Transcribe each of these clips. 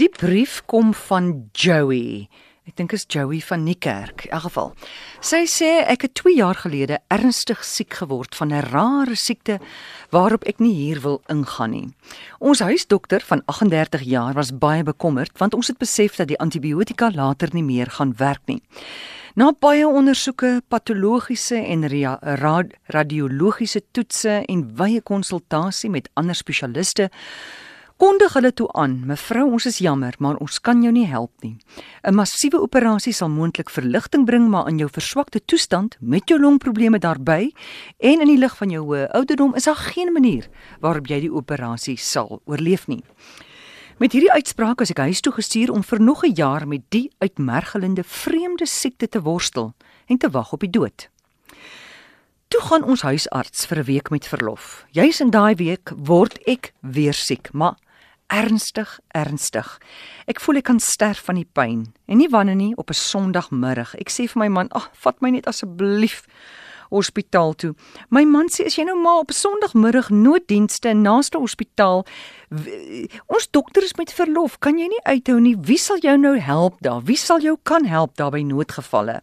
Die brief kom van Joey. Ek dink is Joey van Niekerk. In elk geval. Sy sê ek het 2 jaar gelede ernstig siek geword van 'n rare siekte waarop ek nie hier wil ingaan nie. Ons huisdokter van 38 jaar was baie bekommerd want ons het besef dat die antibiotika later nie meer gaan werk nie. Na baie ondersoeke, patologiese en rad, radiologiese toetse en wye konsultasie met ander spesialiste kondig hulle toe aan: "Mevrou, ons is jammer, maar ons kan jou nie help nie. 'n Massiewe operasie sal moontlik verligting bring, maar in jou verswakte toestand met jou longprobleme daarbey en in die lig van jou hoë ouderdom is daar geen manier waarop jy die operasie sal oorleef nie." Met hierdie uitspraak is ek huis toe gestuur om vir nog 'n jaar met die uitmergelende vreemde siekte te worstel en te wag op die dood. Toe gaan ons huisarts vir 'n week met verlof. Juis in daai week word ek weer siek, maar ernstig, ernstig. Ek voel ek kan sterf van die pyn. En nie wanneer nie op 'n Sondagmiddag. Ek sê vir my man, "Ag, vat my net asseblief hospitaal toe." My man sê, "As jy nou maar op 'n Sondagmiddag nooddienste naaste hospitaal, ons dokter is met verlof, kan jy nie uithou nie. Wie sal jou nou help daar? Wie sal jou kan help daar by noodgevalle?"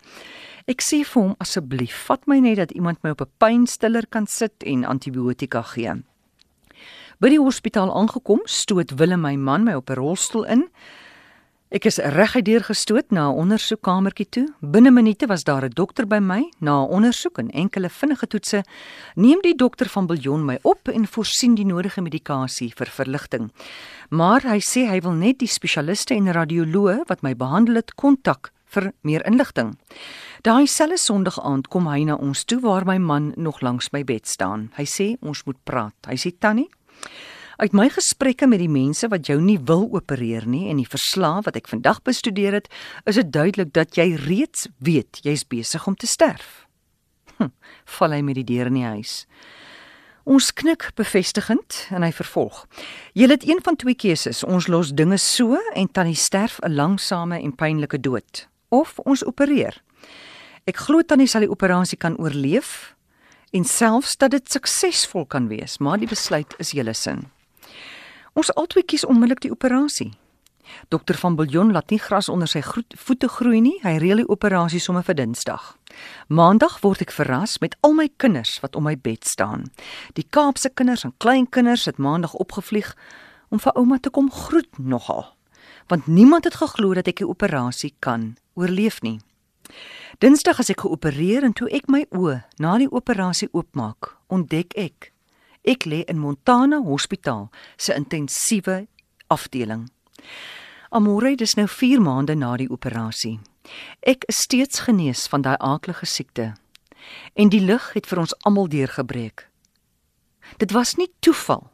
Ek sê vir hom asseblief, vat my net dat iemand my op 'n pynstiller kan sit en antibiotika gee. By die hospitaal aangekom, stoot Willem my man my op 'n rolstoel in. Ek is reguit deur gestoot na 'n ondersoekkamertjie toe. Binne minute was daar 'n dokter by my. Na 'n ondersoek en enkele vinnige toetse, neem die dokter van Biljon my op en voorsien die nodige medikasie vir verligting. Maar hy sê hy wil net die spesialiste en radioloog wat my behandel het kontak vir meer inligting. Daai selfde Sondag aand kom hy na ons toe waar my man nog langs my bed staan. Hy sê ons moet praat. Hy sê Tannie, Uit my gesprekke met die mense wat jou nie wil opereer nie en die verslae wat ek vandag bestudeer het, is dit duidelik dat jy reeds weet jy's besig om te sterf. Hm, val hy met die deur in die huis. Ons knik bevestigend en hy vervolg. Jy het een van twee keuses. Ons los dinge so en tannie sterf 'n langsame en pynlike dood of ons opereer. Ek glo tannie sal die operasie kan oorleef en selfs dat dit suksesvol kan wees, maar die besluit is julle sin. Ons albei kies onmiddellik die operasie. Dokter van Biljon laat nie gras onder sy voete groei nie. Hy reël die operasie sommer vir Dinsdag. Maandag word ek verras met al my kinders wat om my bed staan. Die Kaapse kinders en kleinkinders het Maandag opgevlieg om vir ouma te kom groet nogal. Want niemand het geglo dat ek die operasie kan oorleef nie. Dinsdag as ek geopereer en toe ek my oë na die operasie oopmaak, ontdek ek Ek lê in Montana Hospitaal se intensiewe afdeling. Amore, dis nou 4 maande na die operasie. Ek is steeds genees van daai aaklige siekte. En die lig het vir ons almal deurgebreek. Dit was nie toeval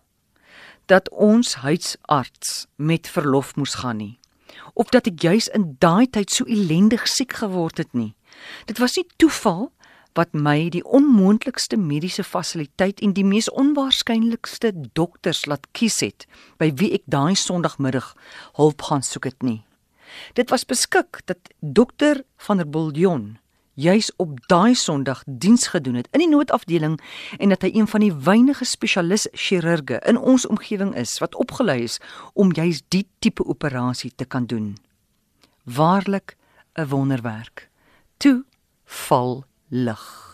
dat ons huisarts met verlof moes gaan nie of dat ek juis in daai tyd so ellendig siek geword het nie. Dit was nie toeval wat my die onmoontlikste mediese fasiliteit en die mees onwaarskynlikste dokters laat kies het by wie ek daai Sondagmiddag hulp gaan soek het nie. Dit was beskik dat dokter van der Bullion juis op daai Sondag diens gedoen het in die noodafdeling en dat hy een van die weinige spesialis chirurge in ons omgewing is wat opgelei is om juis die tipe operasie te kan doen. Waarlik 'n wonderwerk. Toe val lig.